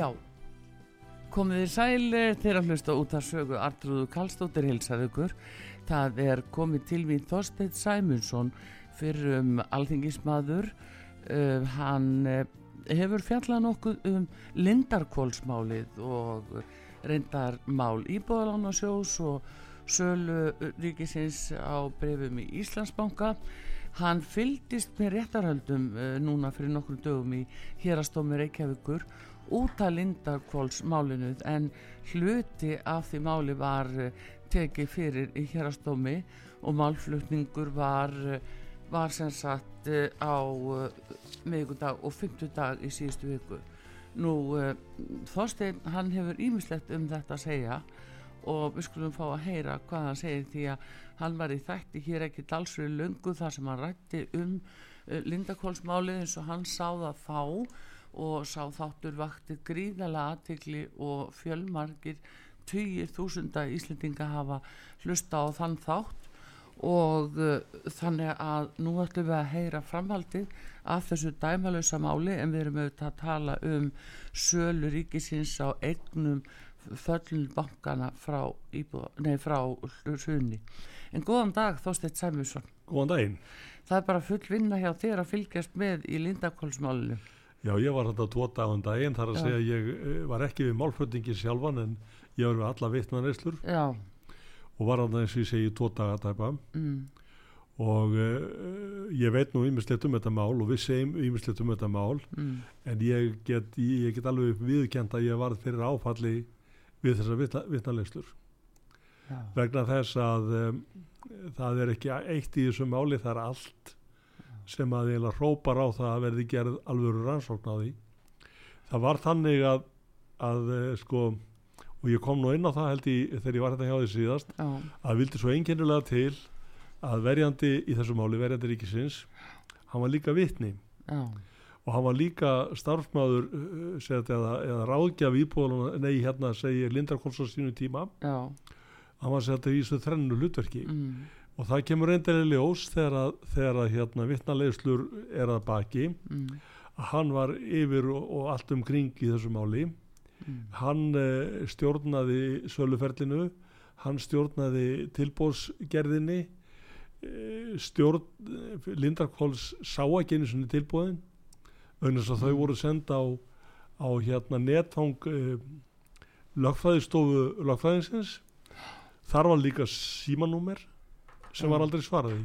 Já, komið þið sæli þegar að hlusta út að sögu Artrúðu Kallstóttir hilsað ykkur. Það er komið til við Þorstein Sæmundsson fyrir um alþingismadur. Uh, hann uh, hefur fjallað nokkuð um lindarkólsmálið og reyndarmál íbúðalána-sjós og sölu ríkisins á brefum í Íslandsbanka. Hann fyldist með réttarhöldum uh, núna fyrir nokkrum dögum í hérastómi Reykjavíkur út af Lindarkvólsmálinu en hluti af því máli var uh, tekið fyrir í hérastómi og málflutningur var, uh, var sem sagt uh, á miðugundag og fymtudag í síðustu viku. Nú Þorstein hann hefur ímislegt um þetta að segja og við skulum fá að heyra hvað hann segir því að hann var í þætti hér ekki dalsverið löngu þar sem hann rætti um Lindarkvólsmálið eins og hann sáða þá og sá þáttur vakti gríðala aðtikli og fjölmargir tugir þúsunda Íslendinga hafa hlusta á þann þátt og uh, þannig að nú ætlum við að heyra framhaldið af þessu dæmalösa máli en við erum auðvitað að tala um sölu ríkisins á eignum föllun bankana frá, frá hrunni. En góðan dag Þósteit Sæmusson. Góðan daginn. Það er bara full vinna hjá þér að fylgjast með í Lindakólsmálinu. Já, ég var þetta tvo dagan daginn þar að Já. segja ég eh, var ekki við málflöndingi sjálfan en ég var við alla vittmanneslur og var að eins og ég segi tvo daga tæpa mm. og uh, ég veit nú ímislegt um þetta mál og við segjum ímislegt um þetta mál mm. en ég get, ég, ég get alveg viðkjent að ég var fyrir áfalli við þessar vittmanneslur vegna þess að um, það er ekki eitt í þessu máli það er allt sem að eiginlega hrópar á það að verði gerð alvöru rannsókn á því það var þannig að, að eh, sko og ég kom nú inn á það held ég þegar ég var hérna hjá því síðast Já. að vildi svo einkennilega til að verjandi í þessu máli, verjandi ríkisins hann var líka vitni Já. og hann var líka starfsmáður uh, eða, eða ráðgjaf íbúðan nei hérna segir Lindarkóls á sínu tíma Já. hann var sett í þessu þrennu hlutverki mm og það kemur reyndilega ljós þegar að, þegar að hérna vittnalegslur er að baki mm. að hann var yfir og, og allt um kring í þessu máli mm. hann eh, stjórnaði söluferlinu hann stjórnaði tilbóðsgerðinni eh, stjórn Lindarkóls sá ekki einu svona tilbóðin auðvitað mm. þau voru senda á, á hérna netfang eh, lögfræðistofu lögfræðinsins þar var líka símanúmer sem var aldrei svaraði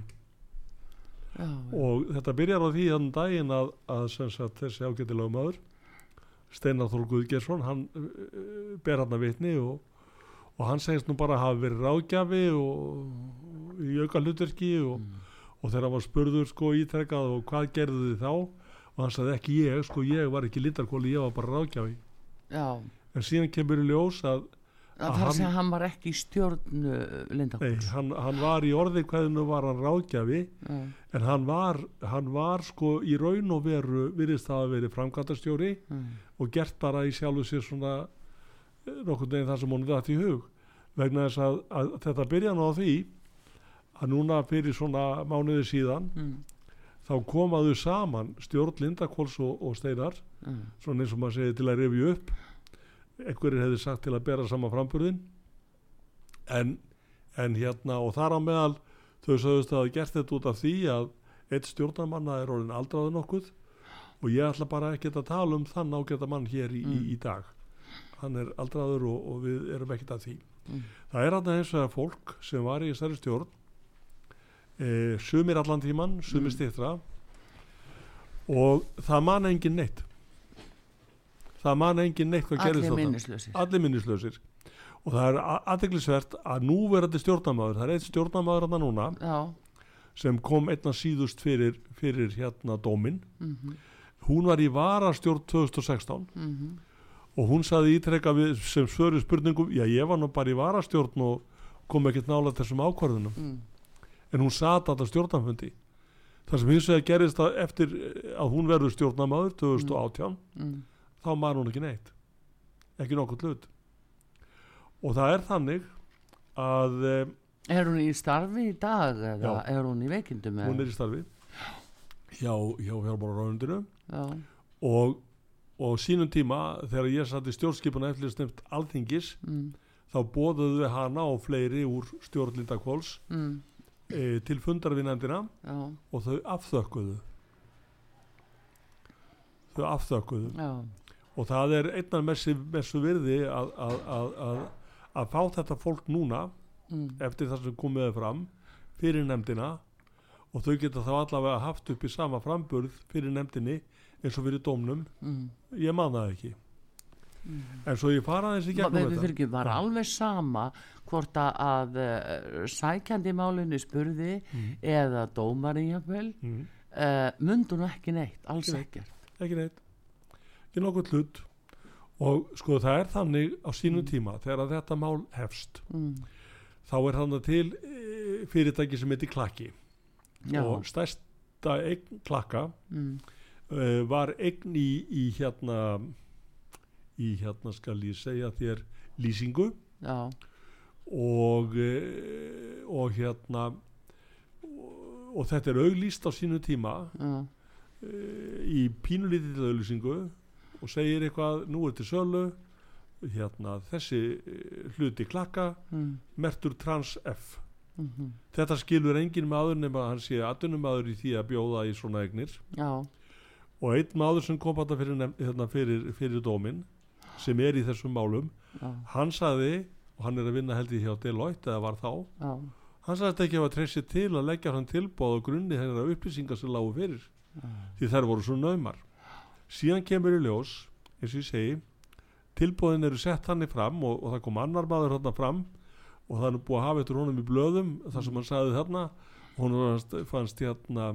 já, og þetta byrjar á því þann daginn að, að sagt, þessi ágættilega maður Steinar Þór Guðgjersson hann uh, ber hann að vitni og, og hann segist nú bara að hafa verið ráðgjafi og í auka hlutverki og, mm. og þegar hann var spurður sko ítrekkað og hvað gerðu þið þá og hann sagði ekki ég, sko ég var ekki lindarkóli, ég var bara ráðgjafi Já. en síðan kemur í ljós að Það þarf að segja að hann var ekki í stjórn Lindakóls. Nei, hann, hann var í orði hverðinu var hann ráðgjafi mm. en hann var, hann var sko í raun og veru virðist það að veri framkvæmtastjóri og gert bara í sjálfu sér svona eh, nokkur neginn það sem hún er þetta í hug vegna þess að, að þetta byrja nú á því að núna fyrir svona mánuði síðan mm. þá komaðu saman stjórn Lindakóls og, og Steinar mm. svona eins og maður segi til að revju upp einhverjir hefði sagt til að bera sama framburðin en, en hérna og þar á meðal þau sagðist að það gert þetta út af því að eitt stjórnamanna er orðin aldraðu nokkuð og ég ætla bara ekki að tala um þann ágæta mann hér í, mm. í, í dag hann er aldraður og, og við erum ekkert að því mm. það er alltaf eins og það fólk sem var í stærri stjórn e, sumir allan tíman sumir mm. stittra og það man engin neitt það man engin neitt hvað gerðist minnislausir allir minnislausir og það er aðdeglisvert að nú verður þetta stjórnamaður það er eitt stjórnamaður að það núna Já. sem kom einna síðust fyrir, fyrir hérna dómin mm -hmm. hún var í varastjórn 2016 mm -hmm. og hún saði ítrekka við, sem svöru spurningum já ég var nú bara í varastjórn og kom ekkert nála þessum ákvarðunum mm. en hún sata þetta stjórnanfundi þar sem hins vegar gerist að eftir að hún verður stjórnamaður 2018 mm. Þá maður hún ekki neitt ekki nokkuð hlut og það er þannig að eh, Er hún í starfi í dag eða já. er hún í veikindum? Hún er í starfi hjá, hjá fjármálaráðundinu og, og sínum tíma þegar ég satt í stjórnskipuna eftir snemt alþingis mm. þá bóðuðu við hana og fleiri úr stjórnlindakvóls mm. e, til fundarvinandina og þau afþökkuðu þau afþökkuðu já. Og það er einnan messu virði að, að, að, að fá þetta fólk núna mm. eftir það sem komiði fram fyrir nefndina. Og þau geta þá allavega haft upp í sama framburð fyrir nefndinni eins og fyrir dómnum. Mm. ég man það ekki. Mm. en svo ég fara þessi gegnum þetta. ekki, var alveg sama hvort að, uh, sækjandi málunni spurði mm. eða dómarinn jáfnvel uh, mundur nú ekki neitt alls ekkert. Ekki neitt ekki nokkuð hlut og sko það er þannig á sínu mm. tíma þegar þetta mál hefst mm þá er þannig til e, fyrirtæki sem heitir Klaki Já. og stærsta eign Klaka mm. uh, var eign í, í hérna í hérna skal ég segja þér lýsingu Já. og uh, og hérna og, þetta er auglýst á sínu tíma uh, í pínulítið auglýsingu og segir eitthvað nú er til sölu hérna, þessi eh, hluti klakka mm. mertur trans F mm -hmm. þetta skilur engin maður nema hann sé aðunum maður í því að bjóða í svona egnir Já. og einn maður sem kom þetta fyrir, hérna, fyrir, fyrir dómin sem er í þessum málum Já. hann saði og hann er að vinna held í hjá Deloitte eða var þá Já. hann saði ekki að treysi til að leggja hann tilbóð og grunni hennar upplýsingar sem lágu fyrir því þær voru svo naumar síðan kemur í ljós eins og ég segi tilbúðin eru sett hann í fram og, og það kom annar maður hann fram og það er búið að hafa eftir honum í blöðum þar sem hann sagði þarna hún fannst, hérna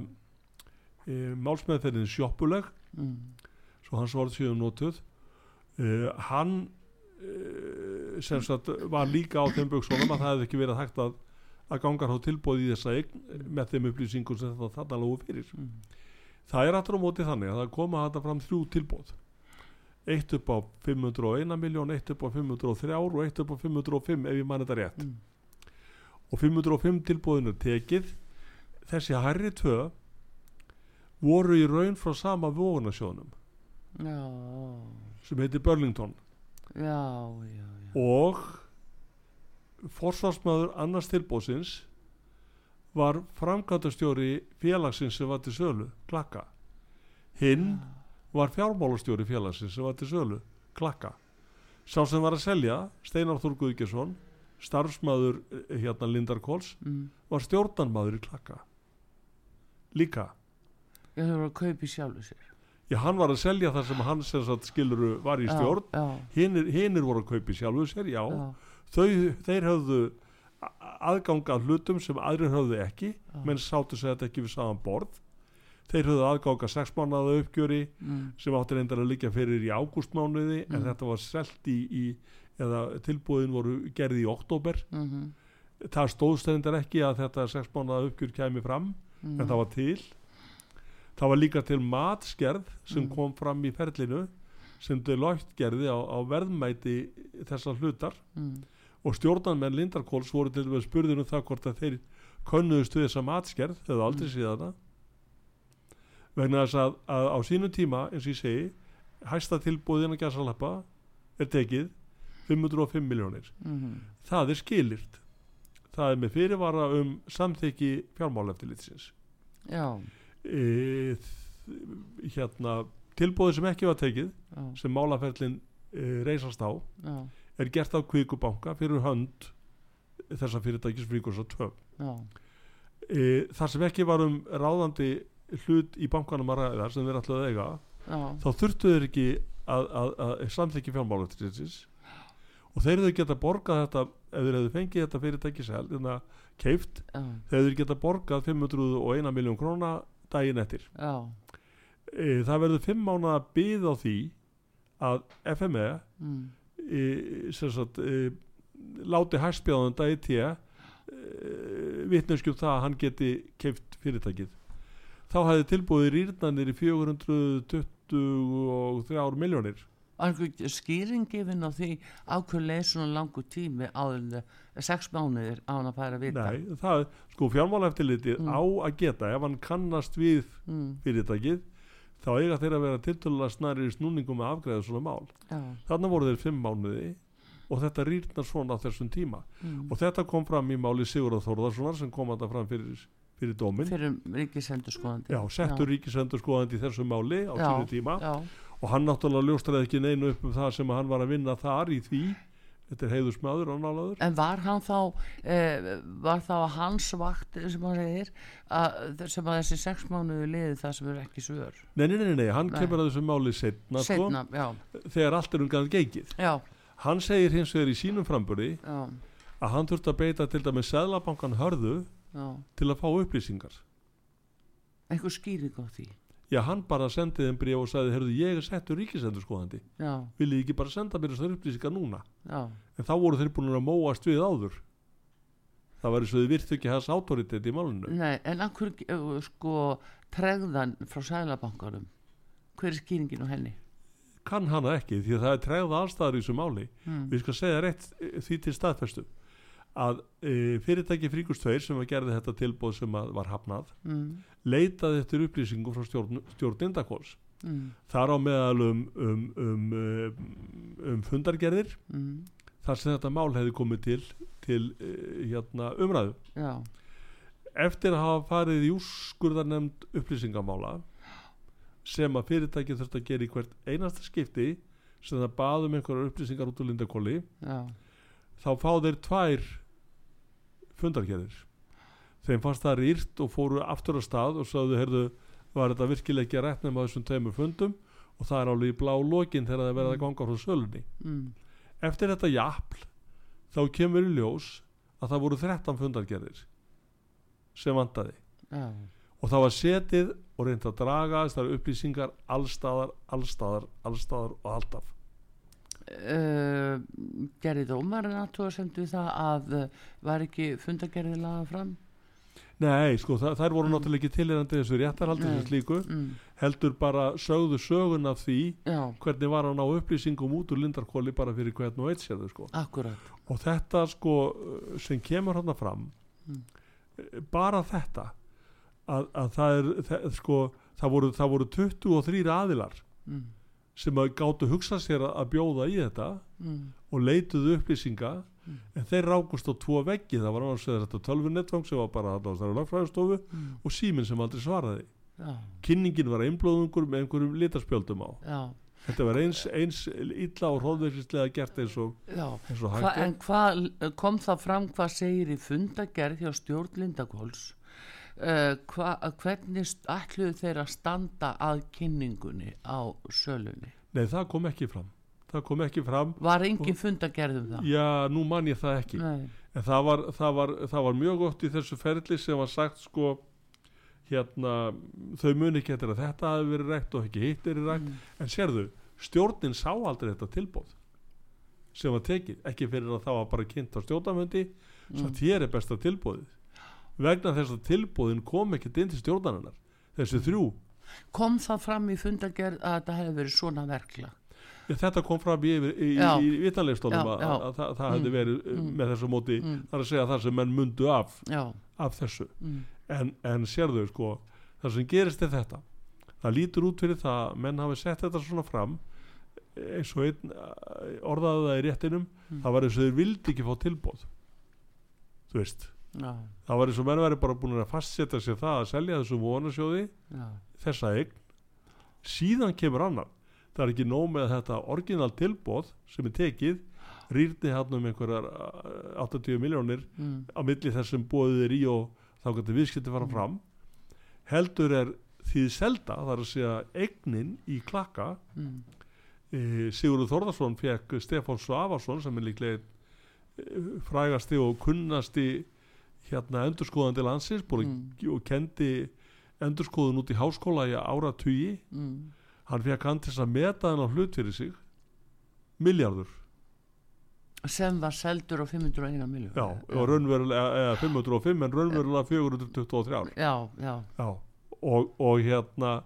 e, málsmeðferðin sjoppuleg mm. svo hans vorð síðan notuð e, hann e, sem sagt var líka á þeim böksunum að það hefði ekki verið hægt að að gangar á tilbúið í þessa eign með þeim upplýsingum sem það þarna lógu fyrir mm. Það er aftur á móti þannig að það koma þetta fram þrjú tilbúið eitt upp á 501 miljón, eitt upp á 503 og eitt upp á 505 ef ég man þetta rétt mm. og 505 tilbúðinu tekið þessi hærri tvö voru í raun frá sama vóðunarsjónum sem heiti Burlington já, já, já. og forsvarsmaður annars tilbúðsins var framkvæmtastjóri félagsins sem var til sölu klakka. Hinn var fjármálastjóri félagsins sem var til sölu, klakka. Sá sem var að selja, Steinar Þór Guðgjesson starfsmaður eh, hérna Lindar Kóls mm. var stjórnanmaður í klakka. Líka. Já það var að kaupi sjálfu sér. Já hann var að selja þar sem sagt, skiluru var í stjórn. hinnir voru að kaupi sjálfu sér já, já. Þau, þeir höfðu aðganga hlutum sem aðrir höfðu ekki menn sáttu segja þetta ekki við saman borð þeir höfðu aðgáka 6 mánuða uppgjöri mm. sem áttir endar að liggja fyrir í ágústmánuði mm. en þetta var selt í, í eða tilbúðin voru gerði í oktober mm -hmm. það stóðstendar ekki að þetta 6 mánuða uppgjör kemi fram en mm. það var til það var líka til matskerð sem mm. kom fram í ferlinu sem Deloitte gerði á, á verðmæti þessar hlutar mm. Og stjórnarmenn Lindarkóls voru til að spurðinu um það hvort að þeir könnuðust við þessa matskerð, þau hefðu aldrei síðan það vegna þess að, að á sínu tíma eins og ég segi hæsta tilbúðin að gæsalappa er tekið 505 miljónir mm -hmm. það er skilirt það er með fyrirvara um samþyggi fjármáleftilitsins já e, hérna tilbúðin sem ekki var tekið já. sem málaferlin e, reysast á já. Er gert á kvíkubanka fyrir hönd þessa fyrirtækis fríkurs og töf e, þar sem ekki var um ráðandi hlut í bankanum að ræða sem þeir ætlaði að eiga Já. þá þurftu þeir ekki að, að, að samþykja fjármálatriðsins og þeir eru geta borgað þetta ef þeir hefðu fengið þetta fyrirtæki sel keift þegar þeir geta borgað 501 miljón króna daginn eftir. E, það verður 5 mánuða byð á því að FME mm. Sagt, láti hægspjáðan dagi tíu vittneskjum það að hann geti keift fyrirtækið þá hefði tilbúið rýrnanir í 423 miljónir skýringifin á því ákveðlega svona langu tími áður sex mánuðir á hann að færa að vita Nei, það, sko fjármálaeftiliti mm. á að geta ef hann kannast við mm. fyrirtækið þá eiga þeir að vera tiltölulega snæri í snúningum með afgræðu svona mál. Já. þannig voru þeir fimm mánuði og þetta rýrnar svona á þessum tíma. Mm. og þetta kom fram í máli Sigurður Þórðarssonar sem kom að það fram fyrir, fyrir dómin fyrir ríkisendurskoðandi. Já, settur ríkisendurskoðandi í þessu máli á tíma. já. og hann náttúrulega ljóstraði ekki neinu upp um það sem hann var að vinna þar í því þetta er heiðusmaður og nálaður. En var hann þá eh, var þá hans vakt sem hann segir að, sem að þessi sex mánuðu liði það sem er ekki svör? Nei, nei, nei, nei, hann nei. kemur að þessu máli setna, setna sko, þegar allt er um gæðan geikið já. Hann segir hins vegar í sínum framböri að hann þurft að beita til dæmi Sæðlabankan hörðu Já. til að fá upplýsingar. Einhver skýring á því Já, hann bara sendið þeim bríð og sagði, herruðu, ég er settur ríkisendur skoðandi viljið ekki bara senda mér þessar upplýsingar núna? Já. en þá voru þeir búin að móast við áður. Það var eins og þið virtu ekki hans autoritet í málunum Nei, en akkur sko tregðan frá Sæðlabankanum hver er skýringin á henni? kann hana ekki því að það er tregða allstaðar í þessu máli. Mm. við skal segja rétt eh, því til staðfestu að e, fyrirtæki Fríkustveir sem var gerði þetta tilbóð sem var hafnað mm. leitaði eftir upplýsingum frá stjórn, stjórn Indakóls mm. þar á meðal um, um, um, um, um fundargerðir mm. þar sem þetta mál hefði komið til, til e, hérna, umræðu Já. eftir að hafa farið í úrskurðarnemnd upplýsingamála sem að fyrirtæki þurft að gera í hvert einasta skipti sem það baðum einhverjar upplýsingar út úr lindakóli þá fá þeir tvær fundarkerðir þeim fannst það rýrt og fóru aftur á stað og sagðu, heyrðu, var þetta virkilega ekki að retna með þessum tveimur fundum? Og það er alveg í blá lokin þegar það verða að mm. ganga frá sölunni. Mm. eftir þetta jafl þá kemur í ljós að það voru 13 fundarkerðir sem vandaði Já. Og það var setið og reynd að draga þessar upplýsingar allstaðar, allstaðar, allstaðar og alltaf uh, Gerði dómarinn aðtóða sendu það að uh, var ekki fundagerðið laga fram? Nei, sko, það, þær voru mm. náttúrulega ekki tilirandi þessu réttarhaldið þessu líku mm. heldur bara sögðu sögun af því Já. hvernig var hann á upplýsingum út úr lindarkóli bara fyrir hvern og eitt sérðu sko. og þetta sko sem kemur hann fram mm. bara þetta að, að það er það, sko, það, voru, það voru 23 aðilar mm. Sem að gáttu hugsa sér að bjóða í þetta mm. og leituðu upplýsinga mm. en þeir rákust á tvo veggi það var náttúrulega þetta tölvunettfang sem var bara það var lagfræðstofu mm. og síminn sem aldrei svaraði Já. kynningin var einblóðungur með einhverjum litarspjöldum á Já. þetta var eins, eins illa og hróðveikislega gert eins og, eins og hva, en hvað kom það fram hvað segir í fundagerð hjá stjórn Lindakóls Uh, hva, hvernig ætluðu þeir að standa að kynningunni á sölunni? Nei, það kom ekki fram það kom ekki fram Var engin fund að gerðum það? Já, nú man ég það ekki Nei. en það var, það, var, það var mjög gott í þessu ferli sem var sagt sko hérna, þau muni ekki að þetta hafi verið rægt og ekki hitt er rægt mm. en sérðu, stjórnin sá aldrei þetta tilbóð sem var tekið, ekki fyrir að það var bara kynnt á stjórnamöndi mm. svo að þér er besta tilbóðið vegna þess að tilbúðin kom ekkert inn til stjórnarinnar þessi þrjú kom það fram í fundagerð að þetta hefði verið svona verkla ja, þetta kom fram í, í, í, í vitanlegstónum að, að, að það, það hefði mm. verið mm. með þessu móti mm. þar að segja það sem menn mundu af já. af þessu mm. en, en sérðu sko það sem gerist er þetta það lítur út fyrir það menn hafi sett þetta svona fram eins og einn orðaði það í réttinum mm. það var eins og þeir vildi ekki fá tilbóð þú veist Já. það var eins og menn væri bara búin að fastsetja sér það að selja þessum vonasjóði Já. þessa eign síðan kemur annar það er ekki nóg með þetta orginal tilbóð sem er tekið rýrni hann um einhverjar 80 uh, miljónir mm. á milli þessum bóðið er í og þá getur viðskipti fara mm. fram heldur er því selda þar að segja eignin í klakka mm. e, Sigurður Þorðarsson fekk Stefán Svavarsson sem er líklega e, frægasti og kunnasti hérna endurskoðandi landsins mm. og kendi endurskoðun út í háskóla í ára tugi mm. hann fekk hann til að meta hann á hlut fyrir sig. Miljardur sem var seldur á 501 miljón já, og raunverulega eða 505 en raunverulega 423 ár já, já, já. Og, og hérna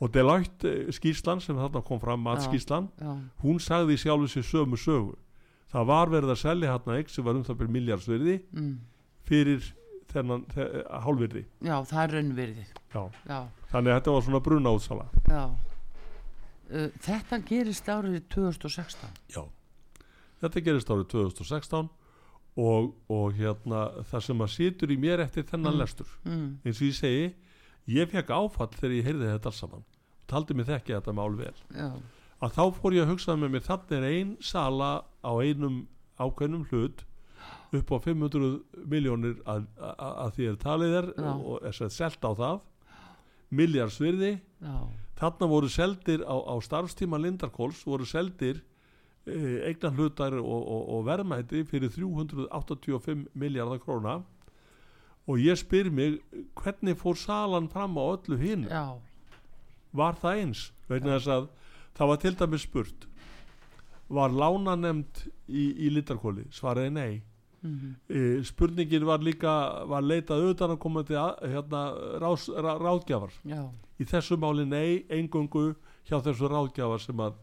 og Deloitte eh, skíslan sem þarna kom fram matskíslan, hún sagði sjálf þessi sömu sögu. Það var verið að selja hérna ekki sem var um það fyrir miljardsverði mm. Fyrir þennan hálfverði já, það er raunverði þannig að þetta var svona bruna útsala já. Uh, þetta gerist árið 2016 já. Þetta gerist árið 2016 og, og hérna það sem að situr í mér eftir þennan mm. lestur. Mm. eins og ég segi ég fekk áfall þegar ég heyrði þetta alls saman. Og taldi mig þekki þetta mál vel. Já. að þá fór ég að hugsa með mér þannig er einn sala á einum ákveðnum hlut upp á 500 miljónir að, að, að því er talið er Já. og er sett selt á það. Miljarsvirði þarna voru seldir á, á starfstíma Lindarkóls voru seldir Eh, eignan hlutar og, og, og verðmæti fyrir 385 miljardar króna. Og ég spyr mig hvernig fór salan fram á öllu hinn Já. var það eins? Vegna þess að það var til dæmis spurt var lána nefnd í, í litarkóli svaraði nei mm -hmm. spurningin var líka var leitað auðvitað að koma til hérna, rás, rá, ráðgjafar Já. í þessu máli nei engungu hjá þessu ráðgjafar sem að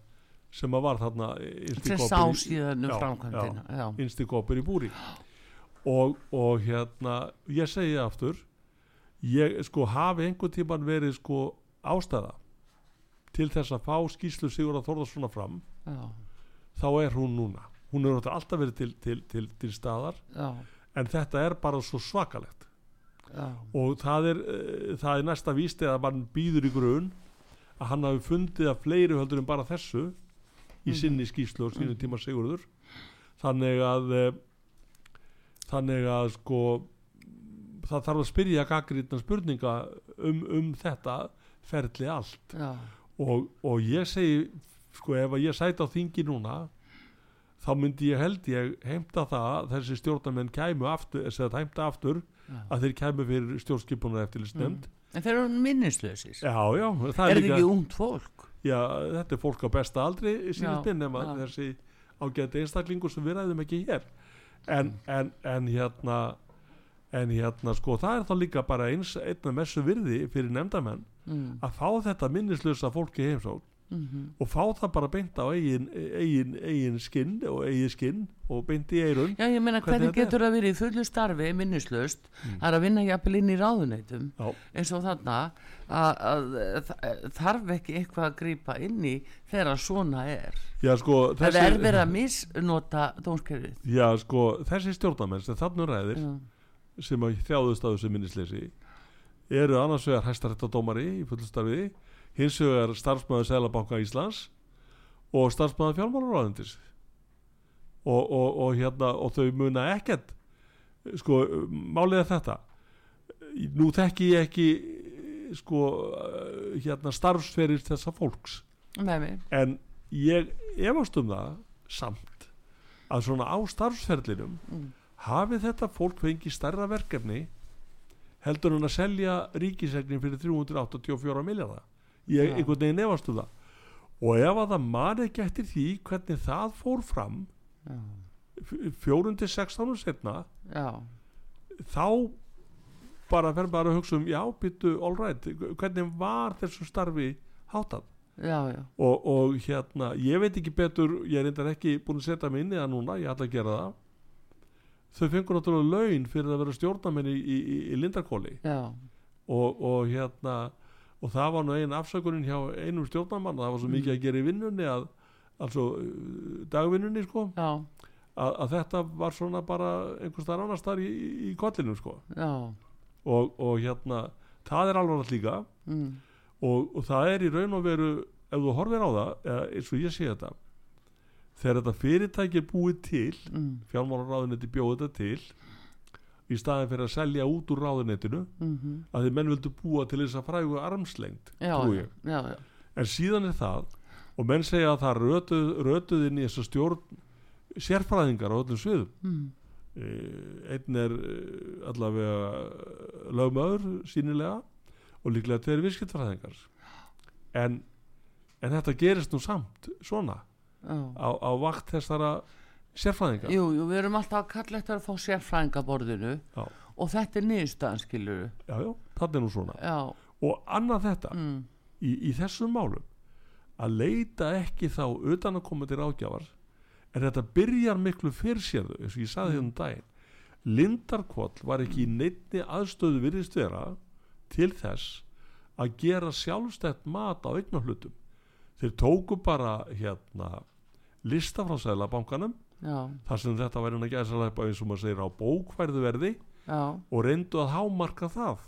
sem að var þarna innstíkopur í búri og, og hérna ég segi aftur ég sko hafi einhvern tíman verið sko ástæða til þess að fá skýslu Sigur að Þórðarssona fram já. þá er hún núna hún er alltaf verið til, til, til, til staðar já. en þetta er bara svo svakalegt já. og það er, uh, það er næsta vísti að mann býður í grun að hann hafi fundið að fleiri höldur en bara þessu í mm. sinni skýslu og sínu mm. tíma sigurður þannig að e, þannig að sko það þarf að spyrja gaggrítna spurninga um, um þetta ferli allt og, og ég segi sko ef ég sæti á þingi núna þá myndi ég held ég heimta það þessi stjórnarmenn kæmu aftur, aftur að þeir kæmu fyrir stjórnskipunar eftir listnefnd mm. En þeir eru minnislösis Já, já Er þetta ekki ungd fólk? já, þetta er fólk á besta aldri í sínistinn nema já. þessi ágæti einstaklingur sem við ræðum ekki hér en, mm. en, en hérna en hérna sko það er þá líka bara eins einna messu virði fyrir nefndamenn mm. að fá þetta minnislösa fólki heimsótt mm -hmm. og fá það bara beint á eigin, eigin, eigin skinn og eigin skinn og beint í eirun Já ég meina hvernig getur það verið í fullu starfi minnislöst mm. að vinna jafnvel inn í ráðuneytum Já. eins og þarna að þarf ekki eitthvað að grýpa inn í þegar svona er Já sko þessi, Það er verið að misnota dónskerfið Já sko þessi stjórnamenn sem þarna ræðir Já. sem á þessu minnisleysi eru annars vegar hæstaréttadómari í fullu starfiði hins vegar starfsmæður Sælabanka Íslands og starfsmæður fjármálaráðindis og, og, og hérna og þau muna ekkert sko málega þetta nú þekki ég ekki sko hérna starfsferir þessa fólks Nei. en ég efast um það samt að svona á starfsferlinum mm. hafi þetta fólk fengið starra verkefni heldur hann að selja ríkisegnin fyrir 384 miljardar ég ja. einhvern veginn nefast um það og ef að það man ekki eftir því hvernig það fór fram ja. fjórundi 16 og setna ja. þá bara fer bara að hugsa um já, byttu, all right hvernig var þessu starfi hátað og, og hérna ég veit ekki betur, ég er reyndar ekki búin að setja mig inn í það núna, ég ætla að gera það þau fengur náttúrulega laun fyrir að vera stjórnamenni í, í, í Lindarkóli og, og hérna og það var nú einn afsökunin hjá einum stjórnamann það var svo mikið að gera í vinnunni að, altså dagvinnunni sko. Að, að þetta var svona bara einhvers þar annars þar í, í kollinu sko. Og, og hérna það er alveg líka. Mm. og, og það er í raun og veru ef þú horfir á það, eða, eins og ég sé þetta þegar þetta fyrirtæki er búið til mm. fjármálaráðinni bjóð þetta til í staðin fyrir að selja út úr ráðunetinu mm -hmm. að því menn vildu búa til þess að frægu armslengt já, já. en síðan er það og menn segja að það rötuð, rötuð inn í þess að stjórn sérfræðingar á öllum sviðum mm. einn er uh, allavega lögmaður sínilega og líklega tveir viðskiptfræðingar en, en þetta gerist nú samt svona á, á vakt þessara sérfræðinga Jú, jú, við erum alltaf að kalla þetta að fá sérfræðingaborðinu Já. og þetta er niðurstaðan, skilur Já, já, þetta er nú svona Já. og annað þetta mm. í, í þessum málum að leita ekki þá utan að koma til ágjafar en þetta byrjar miklu fyrrsérðu eins og ég saði hérna um daginn Lindarkvoll var ekki í neittni aðstöðu virðist vera til þess að gera sjálfstætt mat á eignarhlutum þeir tóku bara hérna lista frá Sælabankanum þar sem þetta væri hann að gæsa eins og maður segir á bókværðu verði Já. og reyndu að hámarka það.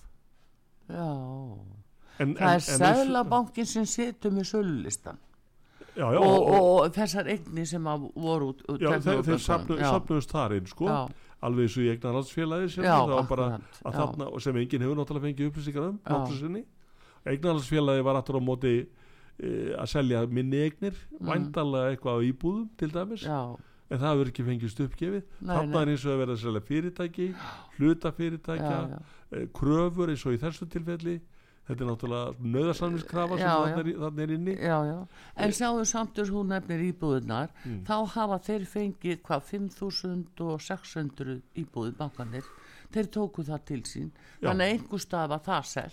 Já. En, Það er Sælabankin sem setur með sölulistan Já, já, og, og, og þessar eigni sem voru út, út já, þeir, þeir sapnuðust þar inn sko, alveg eins og í eignarhaldsfélagi sem, þarna, sem enginn hefur náttúrulega fengið upplýsingar um eignarhaldsfélagi var aftur á móti e, að selja minni eignir mm. væntalega eitthvað á íbúðum til dæmis en það verður ekki fengist uppgefið. Þarna er eins og að verða selja fyrirtæki hlutafyrirtækja e, kröfur eins og í þessu tilfelli. Þetta er náttúrulega nöðarsamlingskrafa sem þannig er inni. Já, já. en sjáðu samt að hún nefnir íbúðunar mm. þá hafa þeir fengið hvað 5.600 íbúður bankanir þeir tóku það til sín. Já. þannig einhver stað var það sel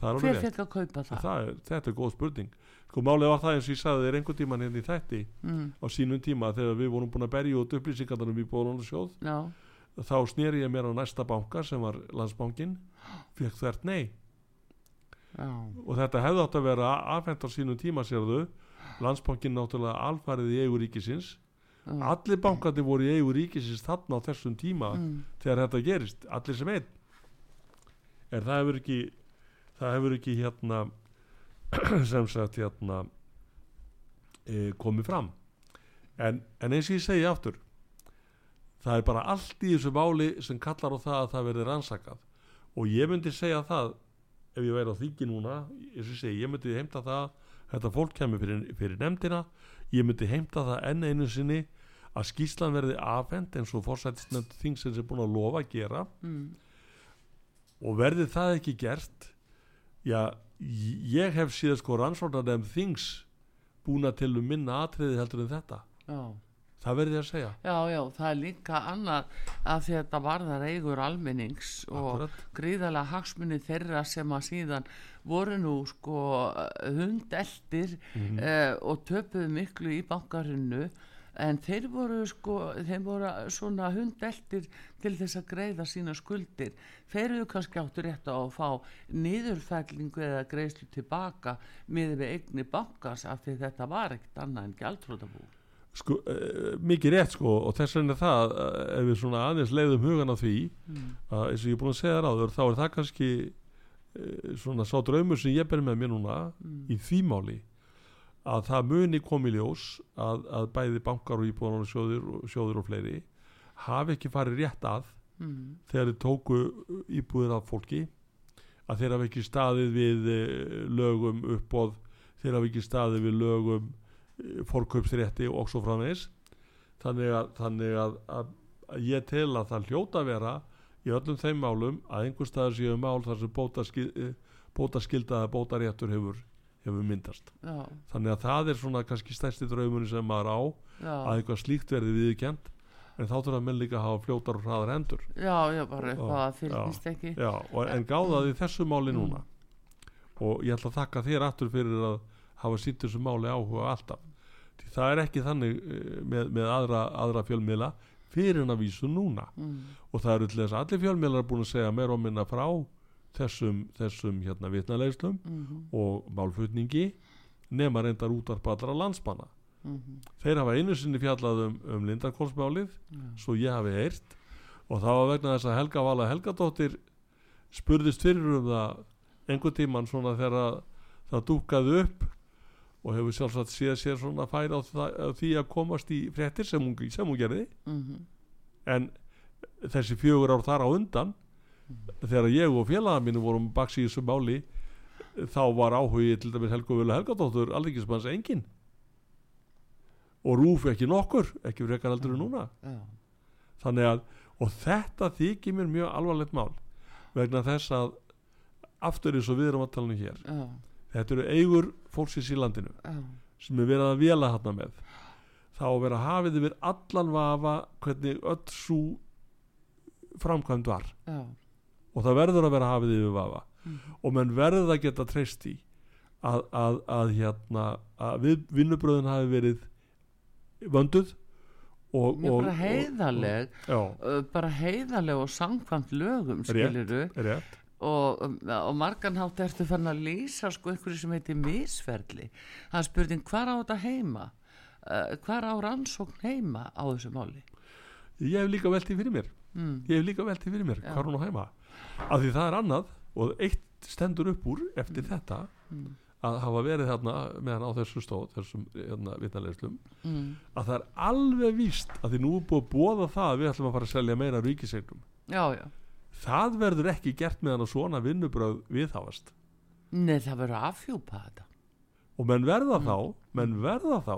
hver fekk að kaupa það, það er, þetta er góð spurning sko málið var það eins og ég sagði þér einhvern tíman hérna í þætti mm. á sínum tíma þegar við vorum búin að berja út upplýsingarnir um íbúðunarsjóð þá snýri ég mér á næsta banka sem var landsbankin fekk þvert nei Já. og þetta hefði átt að vera afhengt á sínum tíma sérðu landsbankin náttúrulega alfarið í eigu ríkisins mm. allir bankandi voru í eigu ríkisins þarna á þessum tíma mm. þegar þetta gerist, allir sem einn en það hefur ekki það hefur ekki hérna sem sagt hérna e, komið fram. En, en eins og ég segi aftur það er bara allt í þessu máli sem kallar á það að það verði rannsakað. Og ég myndi segja það ef ég væri á þingi núna ég, segi, ég myndi heimta það þetta fólk kemur fyrir, fyrir nefndina ég myndi heimta það enn einu sinni að skýslan verði afhend eins og fórsættisnefnd þingsins er búin að lofa að gera. Mm. og verði það ekki gert já, ég hef síðan sko rannsóknar nefnd þings búin að til um minna atriði heldur en þetta já það verði að segja já, já, það er líka annað að þetta varðar eigur almennings Akkurat. og gríðarlega hagsmunni þeirra sem að síðan voru nú sko hundeldir mm -hmm. eh, og töpuðu miklu í bankarinnu en þeir voru sko þeir voru svona hundeldir til þess að greiða sína skuldir þeir eru kannski áttur rétt á að fá niðurfællingu eða greiðslu tilbaka með við eigni bankars af því þetta var ekkert annað en gæltrótabú sko, uh, mikið rétt sko og þess vegna það uh, ef við svona aðeins leiðum hugan á því mm. að eins og ég er búin að segja ráður þá er það kannski uh, svona sá draumur sem ég ber með mér núna mm. í þýmáli að það muni komi ljós að, að bæði bankar og íbúðan og sjóður, sjóður og fleiri hafi ekki farið rétt að mm. þegar þið tóku íbúðir af fólki að þeir hafi ekki staðið við lögum uppóð þeir hafi ekki staðið við lögum fórkaupsrétti og svo framvegs þannig að, þannig að, að, ég tel að það hljóta vera í öllum þeim málum að einhver staðar séu mál þar sem bótaskildaða eh, bótaréttur hefur, hefur myndast Já. þannig að það er svona kannski stærsti draumunni sem maður á Já. að eitthvað slíkt verði viðkjent en þá þurfa menn líka að hafa fljótar og hraðar endur Já, já, bara eitthvað að fylgist ekki Já, og, en gáðaði þessu máli núna mm. og ég ætla að þakka þér aftur fyrir að hafa sýtt þessu máli áhuga alltaf það er ekki þannig eh, með, með aðra, aðra fjölmiðla fyrir en að vísu núna mm. og það eru til þess að allir fjölmiðlar er búin að segja meira og minna frá þessum, þessum hérna vitnalegslum mm -hmm. og málfutningi nema reyndar útvarp allra landsmanna mm -hmm. þeir hafa einu sinni fjallað um, um Lindarkólsmálið mm. svo ég hafi heyrt og það var vegna þess að Helga Vala Helgadóttir spurðist fyrir um það einhver tíman svona þegar það dúkaði upp og hefur sjálfsagt séð sér svona færi á, á því að komast í frettir sem hún, sem hún gerði mm -hmm. en þessi fjögur ár þar á undan. Þegar ég og félaga mínu vorum baks í þessu máli þá var áhugið til dæmis Helgu Völu Helgadóttur alveg engin. Og rúf ekki nokkur ekki fyrir ekkar aldrei núna. Ja. þannig að og þetta þykir mér mjög alvarlegt mál vegna þess að aftur eins og við erum að tala um hér já, þetta eru eigur fólksins í landinu já, sem er verið að vela hann með. Þá að vera hafið yfir allan vafa hvernig öll svo framkvæmd var. Já, og það verður að vera hafið yfir vafa. Mhm. og menn verður að geta treyst í að, að, að hérna að við vinnubröðin hafi verið vönduð og, Mjög og, bara heiðarleg. Og, uh, bara heiðarleg og samkvæmt lögum skiliru rétt. Og, og margan hátt ertu fann að lýsa sko einhverju sem heitir misferli. Það er spurning hvar á þetta heima? Uh, hvar á rannsókn heima á þessu máli? Ég hef líka veltið fyrir mér. Mm. ég hef líka veltið fyrir mér Já. hvað hún á heima af því það er annað og eitt stendur upp úr eftir þetta Mm. að hafa verið þarna meðan á þessu stóð þessum hérna, vitnarleislum Mm. að það er alveg víst að því nú er búið að bóða það að við ætlum að fara að selja meira ríkisegnum það verður ekki gert meðan að svona vinnubröð viðhafast. Nei, það verður afhjúpa þetta. Og menn verða þá menn verða þá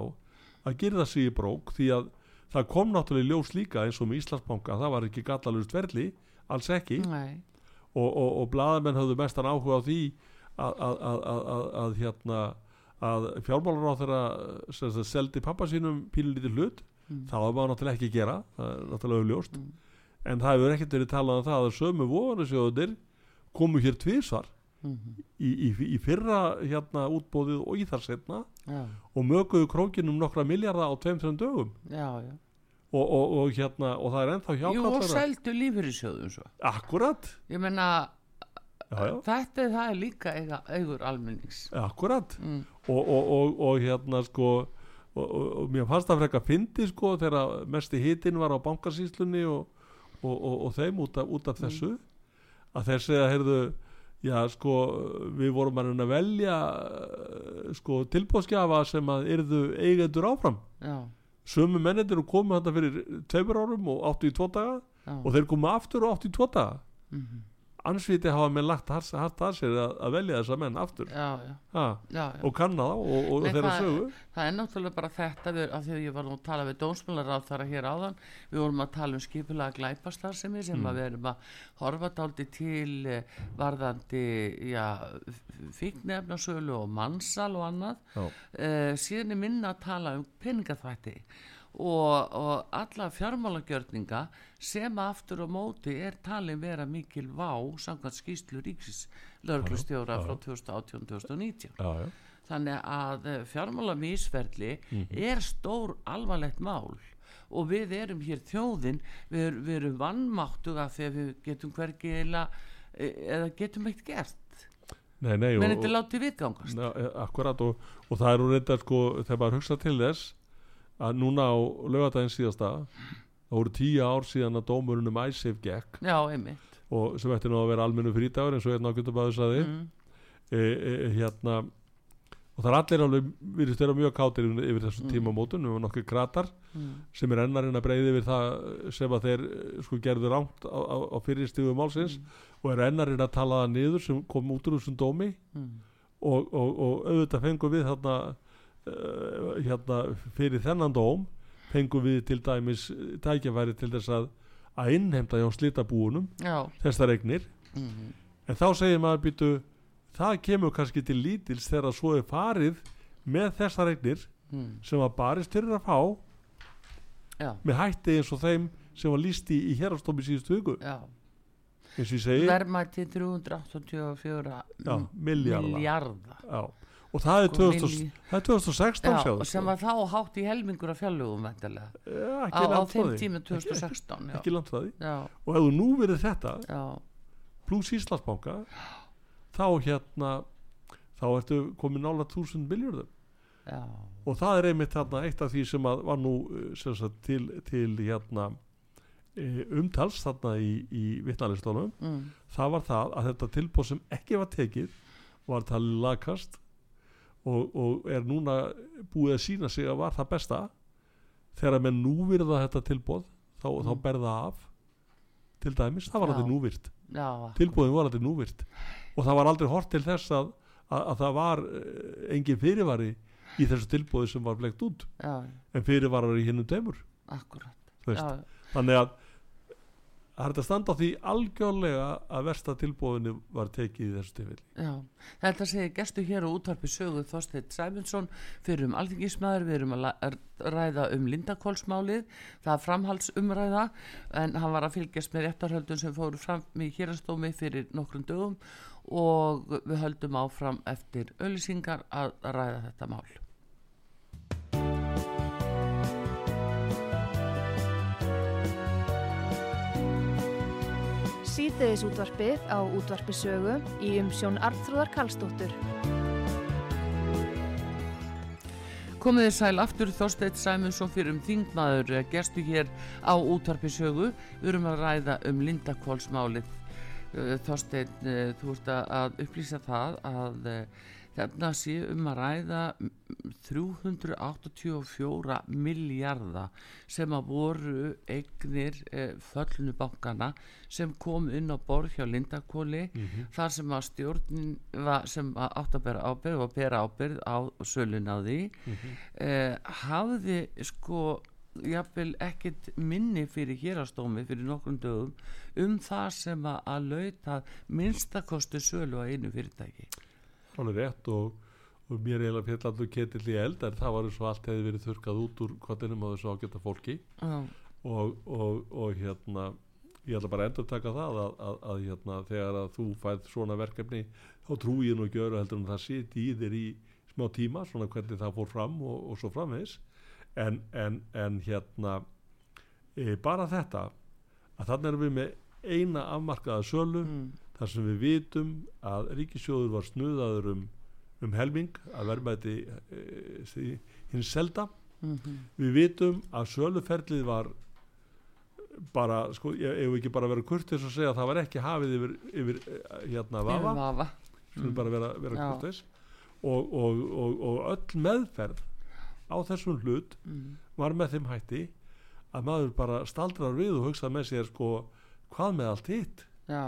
að gera sig í brók því að það kom náttúrulega í ljós líka eins og með Íslandsbanka það var ekki gallalust verli alls ekki. Nei, og, og, og blaðamenn höfðu mestan áhuga á því að, að, að, að, að, að hérna að fjármálar á þeirra seldi pappa sínum pínlítið hlut. Mm. það var maður náttúrulega ekki að gera það er náttúrulega auðljóst Mm. en það hefur ekkert verið talað um það að sömu voðanisjóðunir komu hér tvísvar mm í, í, í fyrra hérna útbóðið og í þar setna já, og möguðu krókinum nokkra miljarda á tveim, þreim dögum. Já, já og, og, og hérna og það er ennþá Jú, og hjákallara seldu lífyrirsjóðum svo. Akkurat, Ég menna, þetta er líka eiga, eigur almennings. Akkurat. Mm. og, og, og, og hérna sko og, mér fannst það frekka fyndi sko þegar mesti hitin var á bankasýslunni og, og, og, og þeim út af, út af þessu. Að þeir segja, heyrðu já sko, við vorum að að velja eh, sko tilbóðskjafa sem að yrðu eigendur áfram. Já, sömu mennir eru komið þetta fyrir tveimur árum og áttu í tvo daga já. og þeir komið aftur og áttu í tvo daga. Mm ansviti hafa menn lagt hart að sér að, að velja þessa menn aftur. Já, já, ha, já, og kanna þá og, og þeirra það- sögu. Það er náttúrulega bara þetta við, af því að ég var nú að tala við dómsmálaráð þar hér áðan, við vorum að tala um skipulega glæpastarðsemi sem Mm. að við erum að horfa dáldi til eh, varðandi já, fíknefnasölu og mannsal og annað. Uh, síðan er minna að tala um peningaþvætti og, og alla fjármálagjörninga sem aftur á móti er talin vera mikil vá samkvæmt skýslu Já, já. frá 2018-2019 já, já. þannig að fjármála mísferli Mhm. er stór alvarlegt mál og við erum hér þjóðin við, við erum vannmáttuga þegar við getum hvergi eða, eða getum eitt gert Nei, nei, menn og, þetta látið viðgangast Na, eh, akkurat og, og það er nú reynda sko, þegar maður hugsa til þess að núna á lögadaginn síðasta það voru tíu ár síðan að dómurinn um æsif gekk já, og sem ætti nú að vera almennu frítagur eins og hérna að þið mm. e, e, hérna og það er allir alveg virðist vera mjög kátir yfir, þessum Mm. tímamótun við nokkuð kratar Mm. sem er ennarinn að breyði yfir það sem að þeir eh, sko gerðu rámt á, á, á fyrirstíðu málsins og er ennarinn að tala það niður sem kom út úr þessum dómi Mm. og, og, og auðvitað fengum við þarna, uh, hérna fyrir þennan dóm fengum við til dæmis eh, tækjafæri til þess að að innheimta hjá slitabúunum þessar eignir mm. en þá segir maður býtu það kemur kannski til lítils þegar svo er farið með þessar eignir Mm. sem að barist fyrir að fá já, með hætti eins og þeim sem var líst í, í hérastómi síðustu hugu eins og ég segi verðmætti 384 Já, milljarða. milljarða. já. Og það er, Sko, 2000, milli- það er 2016 Já, sjáðu, og sem var þá hátt í helmingur af fjallugum vendilega á, ekki á þeim tíma Ekki- 2016 já, ekki langt því. Já, og ef þú nú verið þetta já, pluss Íslandsbanka þá hérna þá ertu komin nála 1000 miljardum og það er einmitt þarna eitt af því sem var nú eh, sem sagt, til, til hérna eh, umtals þarna í, í vittnalistónum mm. það var það að þetta tilbúð sem ekki var tekið var talið lagkast og, og er núna búið að sína sig að var það besta þegar að menn núvirða þetta tilbúð þá, þá Mm. berða af til dæmis, það var aldrei núvirt. Já, tilbúðin var aldrei núvirt. Og það var aldrei hort til þess að, að, að það var eh, engin fyrirvari í þessu tilbúði sem var flegt út. Já, en fyrirvarar í hinnum já, þannig að það er að standa á því algjörlega að versta tilbúinu var tekið í þessu tilfelli. Já, þetta segir gestu hér á útvarpi söguð Þorstein Sæmundsson fyrir um alþingismæður, við erum að ræða um Lindakólsmálið, það er framhaldsumræða en hann var að fylgjast með réttarhöldun sem fóru fram í hérastómi fyrir nokkrum dögum og við höldum áfram eftir öllisingar að ræða þetta mál. Síðdeðis útvarpið á útvarpisögu í umsjón Arnþróðar Kallstóttur. Komiði sæl aftur Þorsteit Sæmundsson fyrir um þingmaður eh, gerstu hér á útvarpisögu. Við erum að ræða um Lindakválsmálið. Eh, Þorsteit, eh, þú ert að upplýsa það að Þarna sé um að ræða 384 miljardar sem að voru eignir eh, föllinu bankana sem kom inn á borð hjá Lindakóli mm -hmm. þar sem að stjórnin var, sem að átt að bera ábyrð og bera ábyrð á sölun á því mm -hmm. eh, hafði sko jafnvel ekkit minni fyrir hérastómi fyrir nokkrum dögum um það sem að, að lauta minnstakostu sölu á einu fyrirtæki alveg rétt og, og mér eiginlega fjall allur ketill í eld en það var eins og allt hefði verið þurkað út úr kvartinum á þessu ágæta fólki. Uh. og, og, og hérna ég ætla bara að endur taka það að, að, að hérna, þegar að þú fæð svona verkefni þá trú ég nú ekki öru heldur en það siti í þér í smá tíma svona hvernig það fór fram og svo framvegs en, en, en hérna e, bara þetta að þannig erum við með eina afmarkaða sölu mm þar sem við vitum að ríkisjóður var snuðaður um, um helming að verðmæti e, hins selda mm -hmm. við vitum að söluferlið var bara, sko, ef við ekki bara verið kurtis og segja að það var ekki hafið yfir, yfir eh, hérna vafa, vafa. Mm. bara vera, vera kurtis og, og, og, og öll meðferð á þessum hlut mm. var með þeim hætti að maður bara staldrar við og hugsa með sér sko hvað með allt hitt já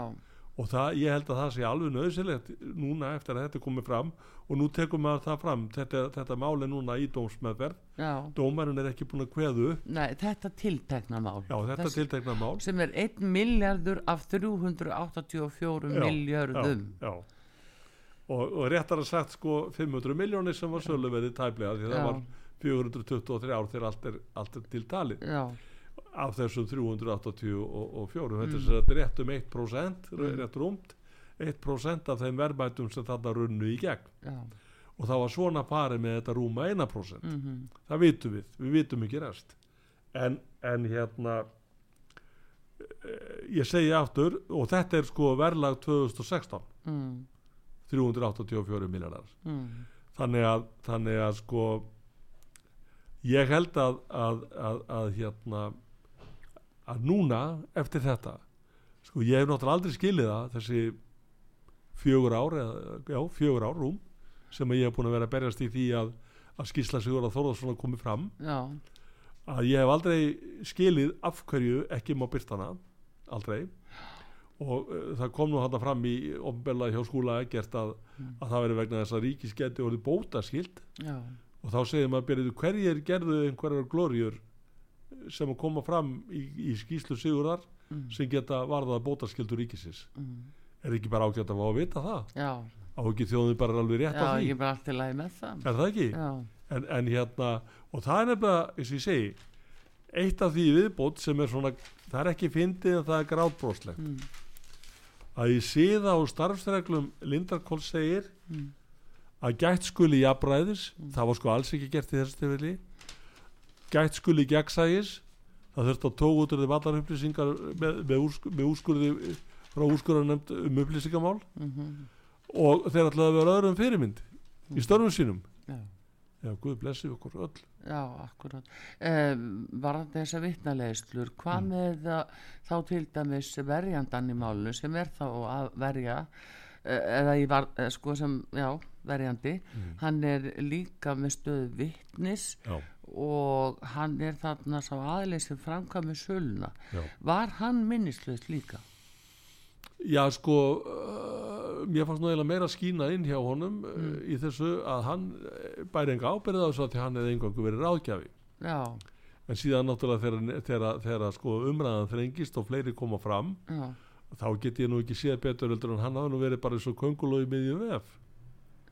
og það, ég held að það sé alveg nöðsilegt núna eftir að þetta komið fram og nú tekum maður það fram. Þetta, þetta mál er núna í dómsmeðverð dómarinn er ekki búin að kveðu Nei, þetta tiltekna mál. Já, þetta tiltekna mál. sem er 1 miljardur af 384 já, miljardum Já, já. Og, og réttar að sagt sko 500 miljónir sem var sölu verið tæplega því það var 423 ár þegar allt er, allt er til tali Já af þessum 384 þetta mm. er rétt um 1% mm. rétt rúmt 1% af þeim verðmætum sem þarna runnu í gegn ja. og það var svona parið með þetta rúma 1% mm -hmm. það vitum við, við vitum ekki rest en, en hérna eh, ég segi aftur og þetta er sko verðlag 2016 384 miljardar þannig að þannig að sko ég held að að, að, að hérna að núna eftir þetta sko ég hef náttúrulega aldrei skilið það þessi fjögur ár eða, já, fjögur ár rúm sem ég hef búin að vera að berjast í því að, að skísla Sigur að Þórðarsson komið fram já. að ég hef aldrei skilið af hverju ekki má byrtana aldrei og uh, það kom nú hann fram í ombella hjá skóla ekkert að, mm. að það veri vegna þess að ríkisgeti orðið bóta skild já. og þá segir maður hverjir gerðu einhverjar glóriur sem koma fram í, í skýslu sigurðar mm. sem geta varðað bótaskildur ríkisins mm. er ekki bara ágætt að fá að vita það já. á ekki þjóðin bara alveg rétt já, á því það er það ekki? En, en hérna og það er nefnilega, eins og ég segi eitt af því viðbót sem er svona það er ekki fyndið en það er gráðbróslegt mm. að ég síða á starfsreglum Lindarkól segir mm. að gætt skuli jafnræðis mm. það var sko alls ekki gert í þessu tilfelli gætt skuli gegnsægis það þurft að tók út því vallar upplýsingar með, með, úrskur, með úrskurði frá úrskurðarnemnd um upplýsingamál mm -hmm. og þeir ætlaði að vera öðrum fyrirmynd mm í mhm. störnum sínum já, já Guð blessi okkur öll Já, akkurat eh, Var þetta þess að vittnalegslur hvað mm. með þá til dæmis verjandan í málunum sem er þá að verja eh, eða ég var eh, sko sem, já, verjandi mm. hann er líka með stöðu vittnis já og hann er þarna sá aðlið sem framkvæmur söluna var hann minnislaust líka? Já sko uh, mér fannst náðilega meira skína inn hjá honum uh, mm. uh, í þessu að hann uh, bæri enga ábyrða á þess að hann hefði engangu verið ráðgjafi Já. en síðan náttúrulega þegar, þegar sko, umræðan þrengist og fleiri koma fram Já. þá get ég nú ekki séð betur en hann hafa nú verið bara eins og kongulói miðju vef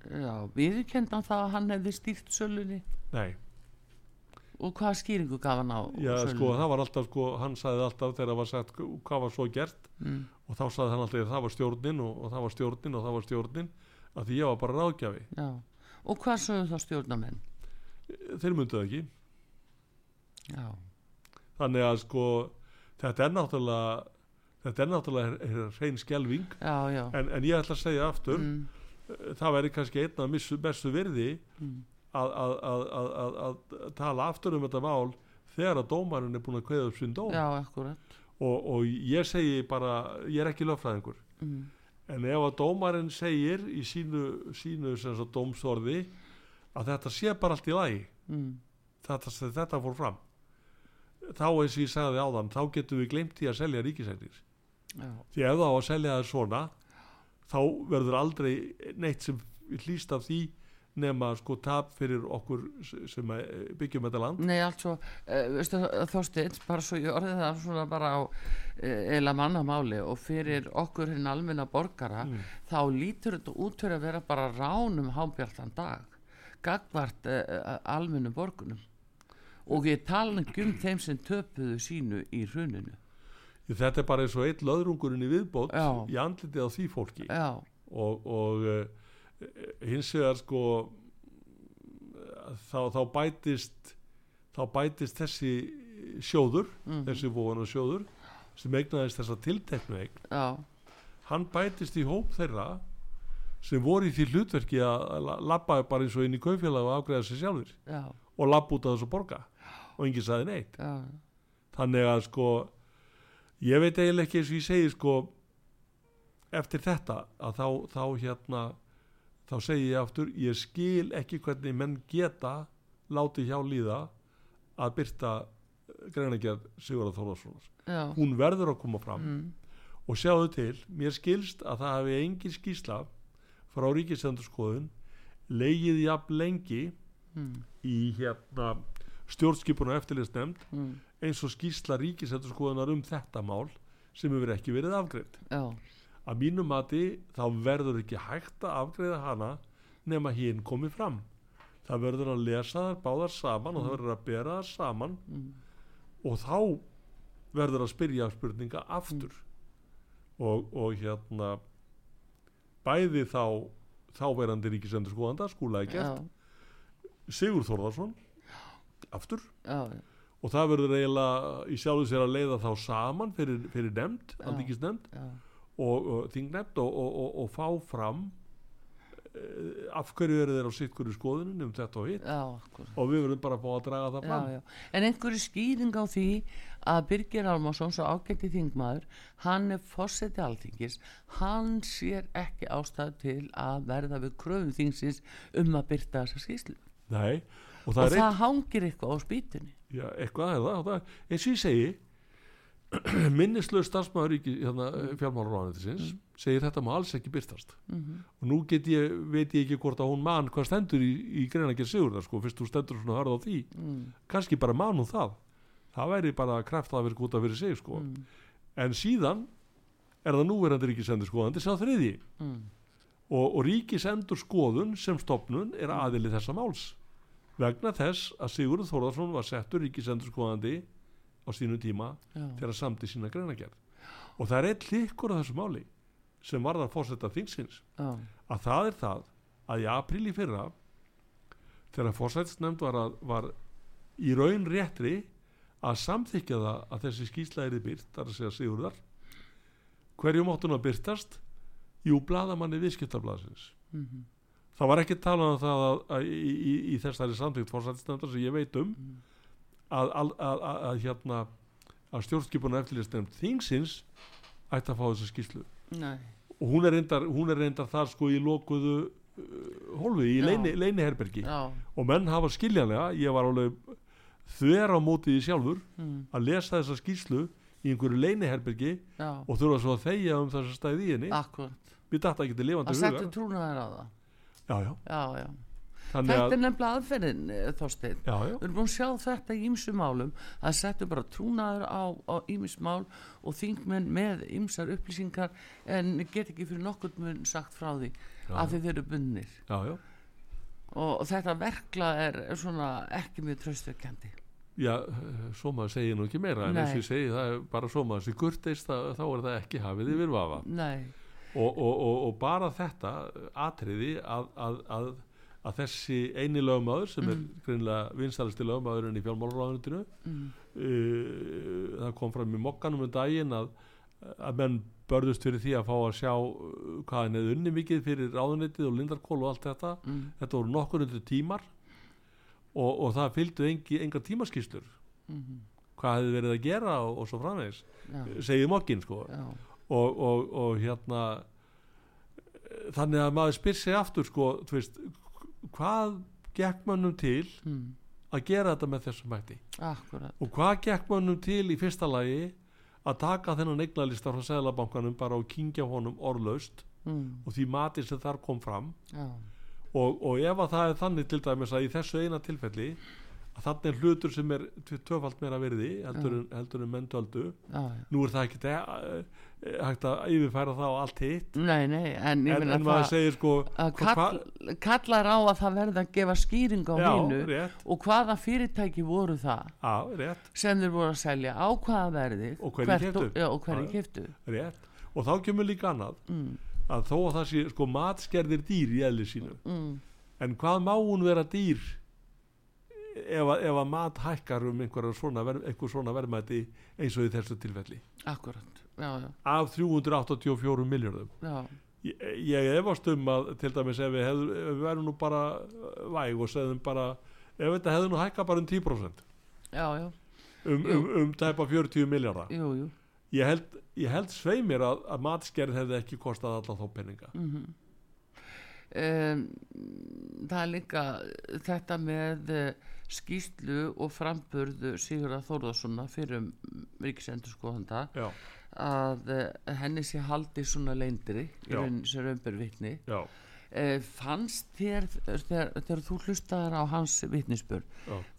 Já, viðkendan það að hann hefði stýrt sölunni Nei Og hvað skýringu gaf hann á Já, sko, það var alltaf, sko, hann sagði alltaf þegar það var sagt hvað var svo gert mm. og þá sagði hann alltaf það var stjórnin og, og það var stjórnin og það var stjórnin að því ég var bara ráðgjafi Já, og hvað sögðu þá stjórnamenn? Þeir mynduð ekki Já Þannig að sko þetta er náttúrulega þetta er náttúrulega hrein skjelving en, en ég ætla að segja aftur mm. það væri kannski einna mestu virði mm. Að, að, að, að tala aftur um þetta mál þegar að dómarinn er búin að kveða upp sín dóm. Já, og, og ég segi bara ég er ekki löffræðingur mm. en ef að dómarinn segir í sínu, sínu dómsorði að þetta sé bara allt í lagi mm. þetta, þetta fór fram þá eins og ég sagði á þann þá getum við glemt í að selja ríkisættir því ef þá að selja það svona þá verður aldrei neitt sem hlýst af því nema sko tap fyrir okkur sem byggjum þetta land Nei, altså, veistu Þorsteins bara svo ég orðið það svona bara á eila mannamáli og fyrir okkur hinn almenna borgara mm. þá lítur þetta út fyrir að vera bara ránum hábjartan dag gagvart uh, almennum borgunum og ég tala um þeim sem töpuðu sínu í hruninu þetta er bara eins og eitt löðrungurinn í viðbót Já. í andlitið á því fólki Já. og, og uh, hins vegar sko þá, þá bætist þá bætist þessi sjóður mm -hmm. þessi vóðan og sjóður sem eignaðist þessa tilteknu eign Já. hann bætist í hóp þeirra sem voru í því hlutverki að lappa bara eins og inn í kaufélag og afgreða sér sjálfur og lappa út af þessu borga og enginn saði neitt Já. þannig að sko ég veit eiginlega ekki eins og ég segi sko eftir þetta að þá, þá hérna þá segi ég aftur ég skil ekki hvernig menn geta láti hjá líða að byrta greinagerð Sigurðar Þórðarssonar hún verður að koma fram mm. og sjáðu til, mér skilst að það hefði engin skísla frá ríkisendurskoðun leigið jafn lengi mm. í hérna stjórnskipun og eftirlistnemnd mm. eins og skýrsla ríkisætturskoðunar um þetta mál sem hefur ekki verið afgreitt að mínum mati þá verður ekki hægt að afgreiða hana nema hinn komið fram. Það verður að lesa þar báðar saman mm. og það verður að bera þar saman mm. og þá verður að spyrja spurninga aftur. Og, og hérna bæði þá þáverandi ríkisendurskoðanda skúlaði gert. Sigur Þórðarsson aftur. Já, og það verður eiginlega í sjálfu sér að leiða þá saman fyrir, fyrir nefnd, aldingisnefnd og, og þingnemnd og, og, og fá fram eh, af hverju eru þeir á sitt hverju skoðunum um þetta og hitt? Og við verðum bara að fá að draga það fram. já, já. En einhverju skýring á því að Birgir Almarsson svo ágætti þingmaður hann er fósetti alþingis hann sér ekki ástæðu til að verða við kröfum þingsins um að byrta þessa skýslu Nei og það, og það hangir eitthvað á spýtunni. Já, eitthvað er það, það eins og ég segi minnislegu starfsmæður hérna, mm. fjármálaráðaninsins mm. segir þetta má alls ekki byrstast mm -hmm. og nú ég, veit ég ekki hvort að hún mann hvað stendur í, í greina ekki að sigur það sko, fyrst þú stendur svona að hörða á því mm. kannski bara mann hún það það væri bara kreft að vera gúta fyrir sig sko. Mm. en síðan er það núverandi ríkisendur skoðandi sá þriði mm. og, og ríkisendur skoðun sem stopnun er aðili þessa máls vegna þess að Sigurður Þórðarsson var settur ríkisendurskoðandi á sínu tíma Já. þegar samti sína greinagerð og það er einn líkur á þessu máli sem var það fórsetta þingsins Já. að það er það að í apríl í fyrra þegar fórsettsnefnd var, var í raun réttri að samþykja það að þessi skýsla er byrt, þar að segja Sigurðar hverju móttun að byrtast jú bladamanni viðskiptablasins mm -hmm það var ekki talað um það að, að, í, í, í þessari samtíkt fórsættisnefndar sem ég veit um mm. Að, að hérna að stjórnskipunar eftirlýsnefnd þingsins ætti að fá þessa skýslu Nei. og hún er reyndar, hún er reyndar þar sko í lokuðu uh, hólfi í leini, leiniherbergi Já. og menn hafa skiljanlega, ég var alveg þver á mótiði sjálfur mm. að lesa þessa skýslu í einhverju leiniherbergi Já. og þurfa svo að þeia um þessa stæði í henni Akkurat Við dættum ekki til lifandi huga Það settu trúnaðar á það já, já. Já, já. Þetta er nefnilega aðferðin eh, Þorstein, við erum búin að sjá þetta í ýmsumálum, það settur bara trúnaður á ýmismál og þingmenn með ýmsar upplýsingar en get ekki fyrir nokkur mun sagt frá því já, að þið eru bunnir og, og þetta verkla er svona ekki mjög tröstökjandi Já, svo maður segir nú ekki meira en eins og ég segi það er bara svo maður sem gurtist þá er það ekki hafið yfir vafa. Og, og, og, og bara þetta atriði að, að, að, að þessi eini lögmaður sem mm. er greinlega vinstalisti lögmaðurinn í fjálmálurraðunitinu mm. uh, það kom fram í mokkanum um daginn að menn börðust fyrir því að fá að sjá hvað hann hefði unni mikið fyrir ráðunitið og lindarkól og allt þetta mm. þetta voru nokkur undir tímar og, og það fylgdu enga tímaskýstur -hmm. hvað hefði verið að gera og, og svo framvegs segið mokkin sko og, og hérna þannig að maður spyr sig aftur sko veist, hvað gekk mannum til mm. að gera þetta með þessum mætti Akkurat. og hvað gekk mannum til í fyrsta lagi að taka þennan eignalista frá seglabankanum bara og kingja honum orðlaust mm. og því mati sem þar kom fram og, og ef að það er þannig til dæmis að í þessu eina tilfelli að þannig er hlutur sem er töfald meira verði heldur, en, heldur en menntöldu nú er það ekki e, hægt að yfirfæra það á allt hitt. Nei, nei, en, en maður segir sko kall, kallar á að það verði að gefa skýring á hínu og hvaða fyrirtæki voru það já, sem þeir voru að selja á hvaða verði og hverju kæftu og þá kemur líka annað mm. að þó að það sé sko matskerðir dýr í eðli sínu mm. en hvað má hún vera dýr ef að, ef að mat hækkar um einhver svona, svona verðmæti eins og í þessu tilfelli? Akkurat, já, já. af 384 miljardum ég, ég efast um að til dæmis ef við, hefðu, ef við verðum nú bara væg og segðum bara ef þetta hefðu nú hækkað bara um 10% já, um, um, um tæpa 40 miljardar ég held ég held sveimir að, að matskerð hefði ekki kostað alltaf þá peninga. Mm -hmm. Um, það er líka þetta með eh, skýslu og framburðu Sigurða Þórðarssona fyrir um ríkisendurskóðanda að uh, henni sé haldi svona leindri í raunin sem raunbervittni uh, fannst þér þegar, þegar þú hlustaðar á hans vittnisspur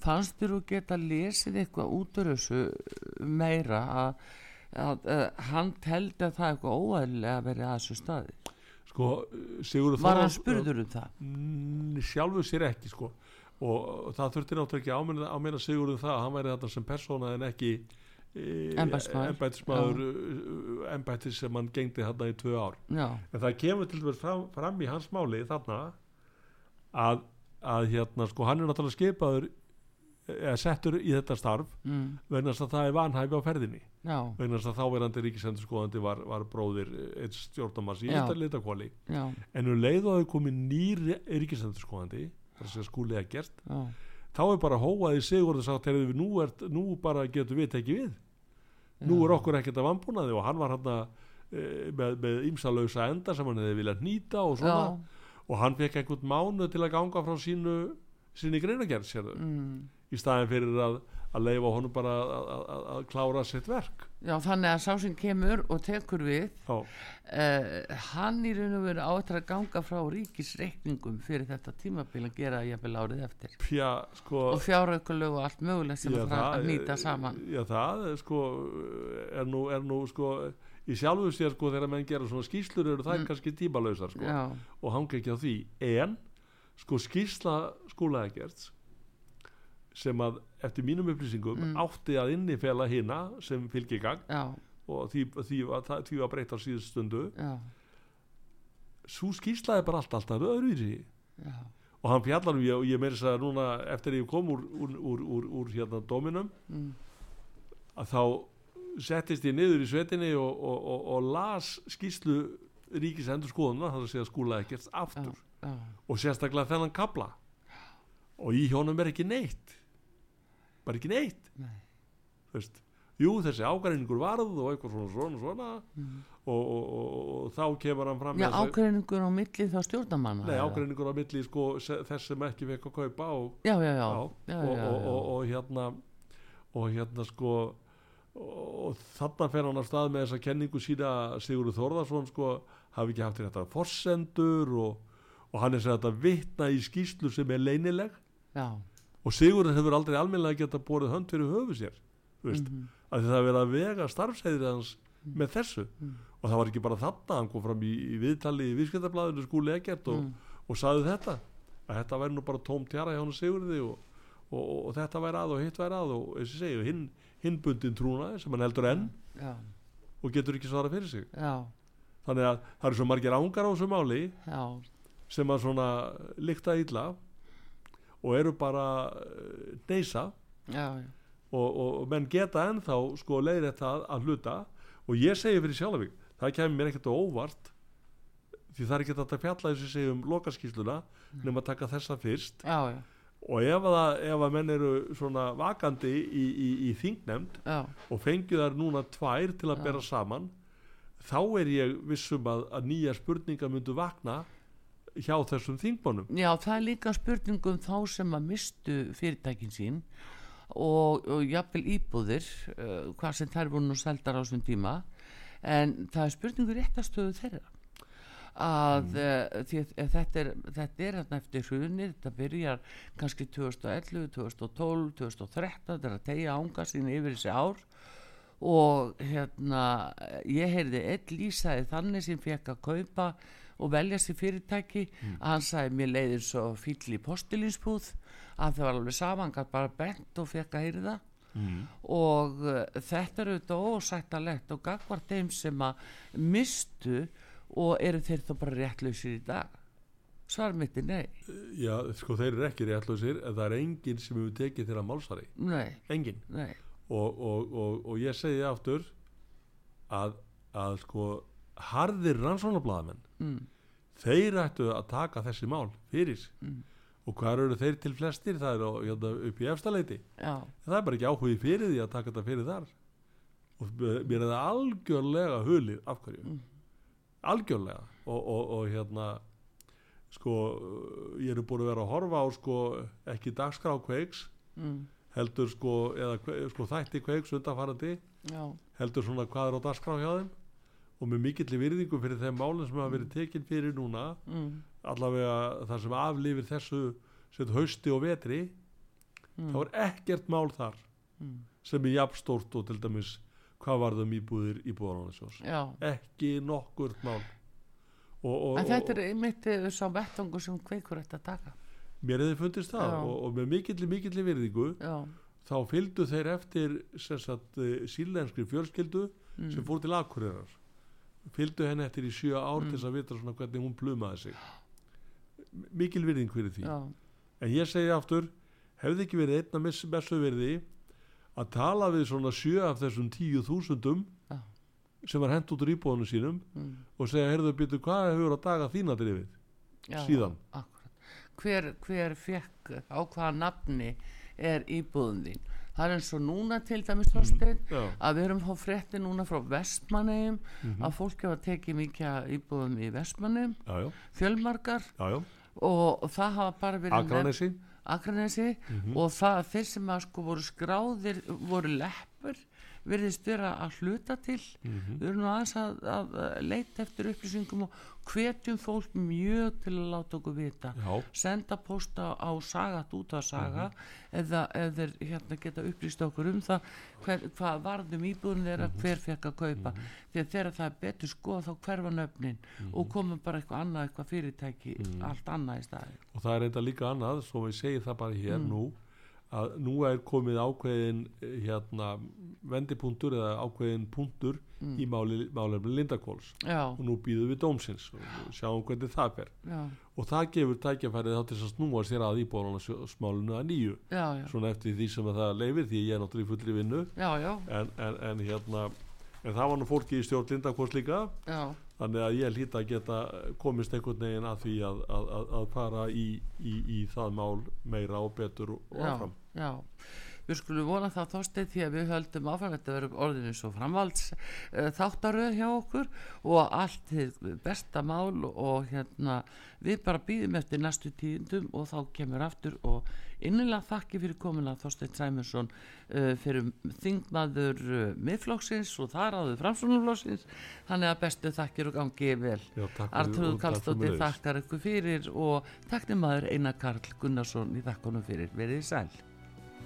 fannst þér að geta lesið eitthvað út af þessu meira að að uh, hann teldi að það er eitthvað óæðilega að vera að þessu staði sko, Sigurður var hann spurður um það? Mm, sjálfuð sér ekki sko og það þurfti náttúrulega ekki áminna, áminna Sigurður það að hann væri þetta sem persóna en ekki ennbætismadur ennbætis sem hann gengdi þarna í tvö ár Já. en það kemur til dæmis fram, fram í hans máli þarna að, að hérna sko hann er náttúrulega skipaður eða settur í þetta starf mm. vegna að það er vanhæfi á ferðinni. Já. vegna að þáverandi ríkisendurskóðandi var, var bróðir eitt stjórnumars í þetta litakvali en um leið og er komið nýr ríkisendurskóðandi þess að skúli að gert Já. þá er bara hóaði sigur og sagt við, nú, er, nú bara getur við tekið við. Já. nú er okkur ekkert að vambúnaði og hann var hann e, með, ymsalausa enda sem hann hefði viljað nýta og svona. Og hann fekk einhvern mánu til að ganga frá sínu sinni greinagerð sérðu. Mm í staðin fyrir að, að leifa honum bara að, að, að klára sitt verk. Já, þannig að sá sem kemur og tekur við uh, hann í raun og veru áttur að ganga frá ríkisreikningum fyrir þetta tímabil að gera jafnvel árið eftir. Já, sko, og fjáraukulög og allt mögulegt sem já, það að nýta saman. Já, það sko, er nú, er nú sko, í sjálfu sér sko, þegar menn gera svona skýslur eru það mm. kannski tímalösar sko, og hanga ekki á því. En sko skýsla skólaðegerts sem að eftir mínum upplýsingum mm. átti að innifela hina sem fylgir gang Já. og því, því, því, því var breytt á síðust stundu Já. svo skýrslaði bara allt alltaf öðruvísi og hann fjallar um ég og ég meiri að núna eftir ég kom úr, úr, úr, úr hérna dominum mm. að þá settist ég niður í svetinni og, og, og, og las skýrslu ríkis endur skoðuna þar að segja skúla ekkert aftur Já. og sérstaklega þennan kabla og í hjónum er ekki neitt bara ekki neitt Nei. veist, jú þessi ágæringur varð og eitthvað svona svona, svona mm. og, og, og, og þá kemur hann fram Já, ágæringur á milli þá stjórnamanna Nei, ágæringur á milli sko, þess sem ekki fekk að kaupa já, já, já. já og hérna og hérna sko og þannig fer hann að stað með þessa kenningu sína Sigurður Þórðarsson sko hafi ekki haft þetta forsendur og og hann er sér að vittna í skýslu sem er leinileg Já. Og Sigurður hefur aldrei almennilega geta borðið hönd fyrir höfu sér mm -hmm. að það verið að vega starfsæðir hans mm. með þessu mm. og það var ekki bara þarna hann kom fram í, í viðtali í viðskiptablaðinu skúli ekkert og, mm. og saði þetta að þetta væri nú bara tóm tjara hjá hann Sigurði og, og, og þetta væri að og hitt væri að og eins og segju hinn hin bundin trúnaði sem hann heldur enn Já. og getur ekki svara fyrir sig Já. þannig að það eru svo margir ángar á þessu máli Já. sem að svona líkta illa og eru bara uh, neysa og, og, og menn geta ennþá sko leiðir þetta að, hluta. Og ég segi fyrir sjálf það kemur mér ekkert óvart því það er ekki þetta fjalla þess að segja um lokaskísluna nema að taka þessa fyrst. Já, já. og ef að, ef að menn eru svona vakandi í, í, í þingnemnd og fengið þar núna tvær til að bera saman þá er ég vissum að, að nýja spurningar myndu vakna hjá þessum þingbónum Já, það er líka spurningum þá sem að mistu fyrirtækin sín og, og jafnvel íbúðir uh, hvað sem þær voru nú seldar á þessum tíma. En það er spurningur réttastöðu þeirra. Að mm. uh, því, þetta er þetta er hérna eftir hrunir þetta byrjar kannski 2011, 2012 2013, þetta er að tegja ánga sín yfir þessi ár. Og hérna ég heyrði einn lýsaði þannig sem fekk að kaupa og velja sér fyrirtæki mm. að hann sagði mér leiðir svo fýll í postilinsbúð. Að það var alveg saman, hann bara bent og fekk að það. Mm. og uh, þetta eru þetta ósættalegt og gagvar þeim sem að mistu og eru þeir þá bara réttlausir í dag? Svar mitt er nei. Já, sko þeir eru ekki réttlausir en það er enginn sem hefur tekið þeirra málsari. Nei, enginn. Nei. Og, og, og, og ég segi aftur að, að sko harðir rannsónablaðamenn mm. þeir ættu að taka þessi mál fyrir mm. og hvað eru þeir til flestir? Það er á, hérna, upp í efstaleiti það er bara ekki áhugið fyrir því að taka þetta fyrir þar. Og mér er það algjörlega hulið af hverju. Mm. algjörlega. Og, og hérna sko ég eru búin að vera að horfa á sko ekki dagskrá kveiks. Mm. heldur sko eða sko þætti kveiks undanfarandi. Heldur svona hvað er á dagskrá hjá þeim og með mikill virðingu fyrir þeim málinn sem hafa verið mm. tekinn fyrir núna mm. allavega þar sem aflifir þessu set, hausti og vetri mm. þá er ekkert mál þar mm. sem er jafnstórt og til dæmis hvað varðum íbúðir íbúðanáðisjós ekki nokkur mál og, og, en þetta er einmitt sá vettangu sem kveikur þetta taka mér hefði fundist það og, og með mikill mikill virðingu Já. þá fylgdu þeir eftir sagt, eh, sílenskri fjölskyldu mm. sem fór til akkurirar fylgdu henni eftir í sjö ár mm. til þess að vita svona hvernig hún plumaði sig mikil virðing fyrir því Já. en ég segi aftur hefði ekki verið einna messu verði að tala við svona sjö af þessum tíu þúsundum Já. sem var hendt út úr íbúðunum sínum mm. og segja, heyrðu býtu, hvað hefur að daga þína drifið síðan hver, hver fekk á hvaða nafni er íbúðun þín það er eins og núna til dæmis Þorstein, mm, að við erum á frétti núna frá Vestmannegjum mm -hmm. að fólk hefur tekið mikið íbúðum í Vestmannegjum fjölmarkar já, já. Og, og það hafa bara verið Akranesi, Akranesi. Mm -hmm. og það, þeir sem að sko voru skráðir voru leppur verðist vera að hluta til mm -hmm. við erum nú aðeins að, að leita eftir upplýsingum og hvetjum fólk mjög til að láta okkur vita Já. senda posta á sagat út af saga mm -hmm. eða eða hérna, geta upplýst okkur um það hver, hvað varðum íbúðin þeirra mm -hmm. hver fekk að kaupa mhm. því að þegar það er betur skoð þá hverfa nöfnin mhm. og komum bara eitthvað annað eitthvað fyrirtæki mhm. allt annað í staði og það er eitthvað líka annað, svo við segjum það bara hér mm. nú að nú er komið ákveðin hérna vendipunktur eða ákveðin punktur mm. í málefni Lindakóls og nú býðum við dómsins og sjáum hvernig það fer. Já. og það gefur tækjafærið þá til að snúa sér að íbúðarnarsmálunu að nýju. Já, já. svona eftir því sem það leifir því ég er náttúrulega í fullri vinnu. En, en, en hérna en það var nú fólki í stjórn Lindakóls líka þannig að ég hlýta að geta komist einhvern veginn að því að, að, að fara í, í, í það mál meira og betur og áfram. Já, við skulum vona það þóstið því að við höldum áfram. Þetta verður orðinu svo framvalds uh, þáttaröð hjá okkur og allt besta mál og hérna við bara býðum eftir næstu tíðundum og þá kemur aftur og innilega þakki fyrir komin að Þorstein Sæmursson uh, fyrir þingmaður uh, miðflokksins og þar áður framsvonarflokksins þannig að bestu þakkir og gangi vel. Artrúð Kallstóttir þakkar ykkur fyrir og takkni maður Einar Karl Gunnarsson í þakkonum fyrir. Verið sæl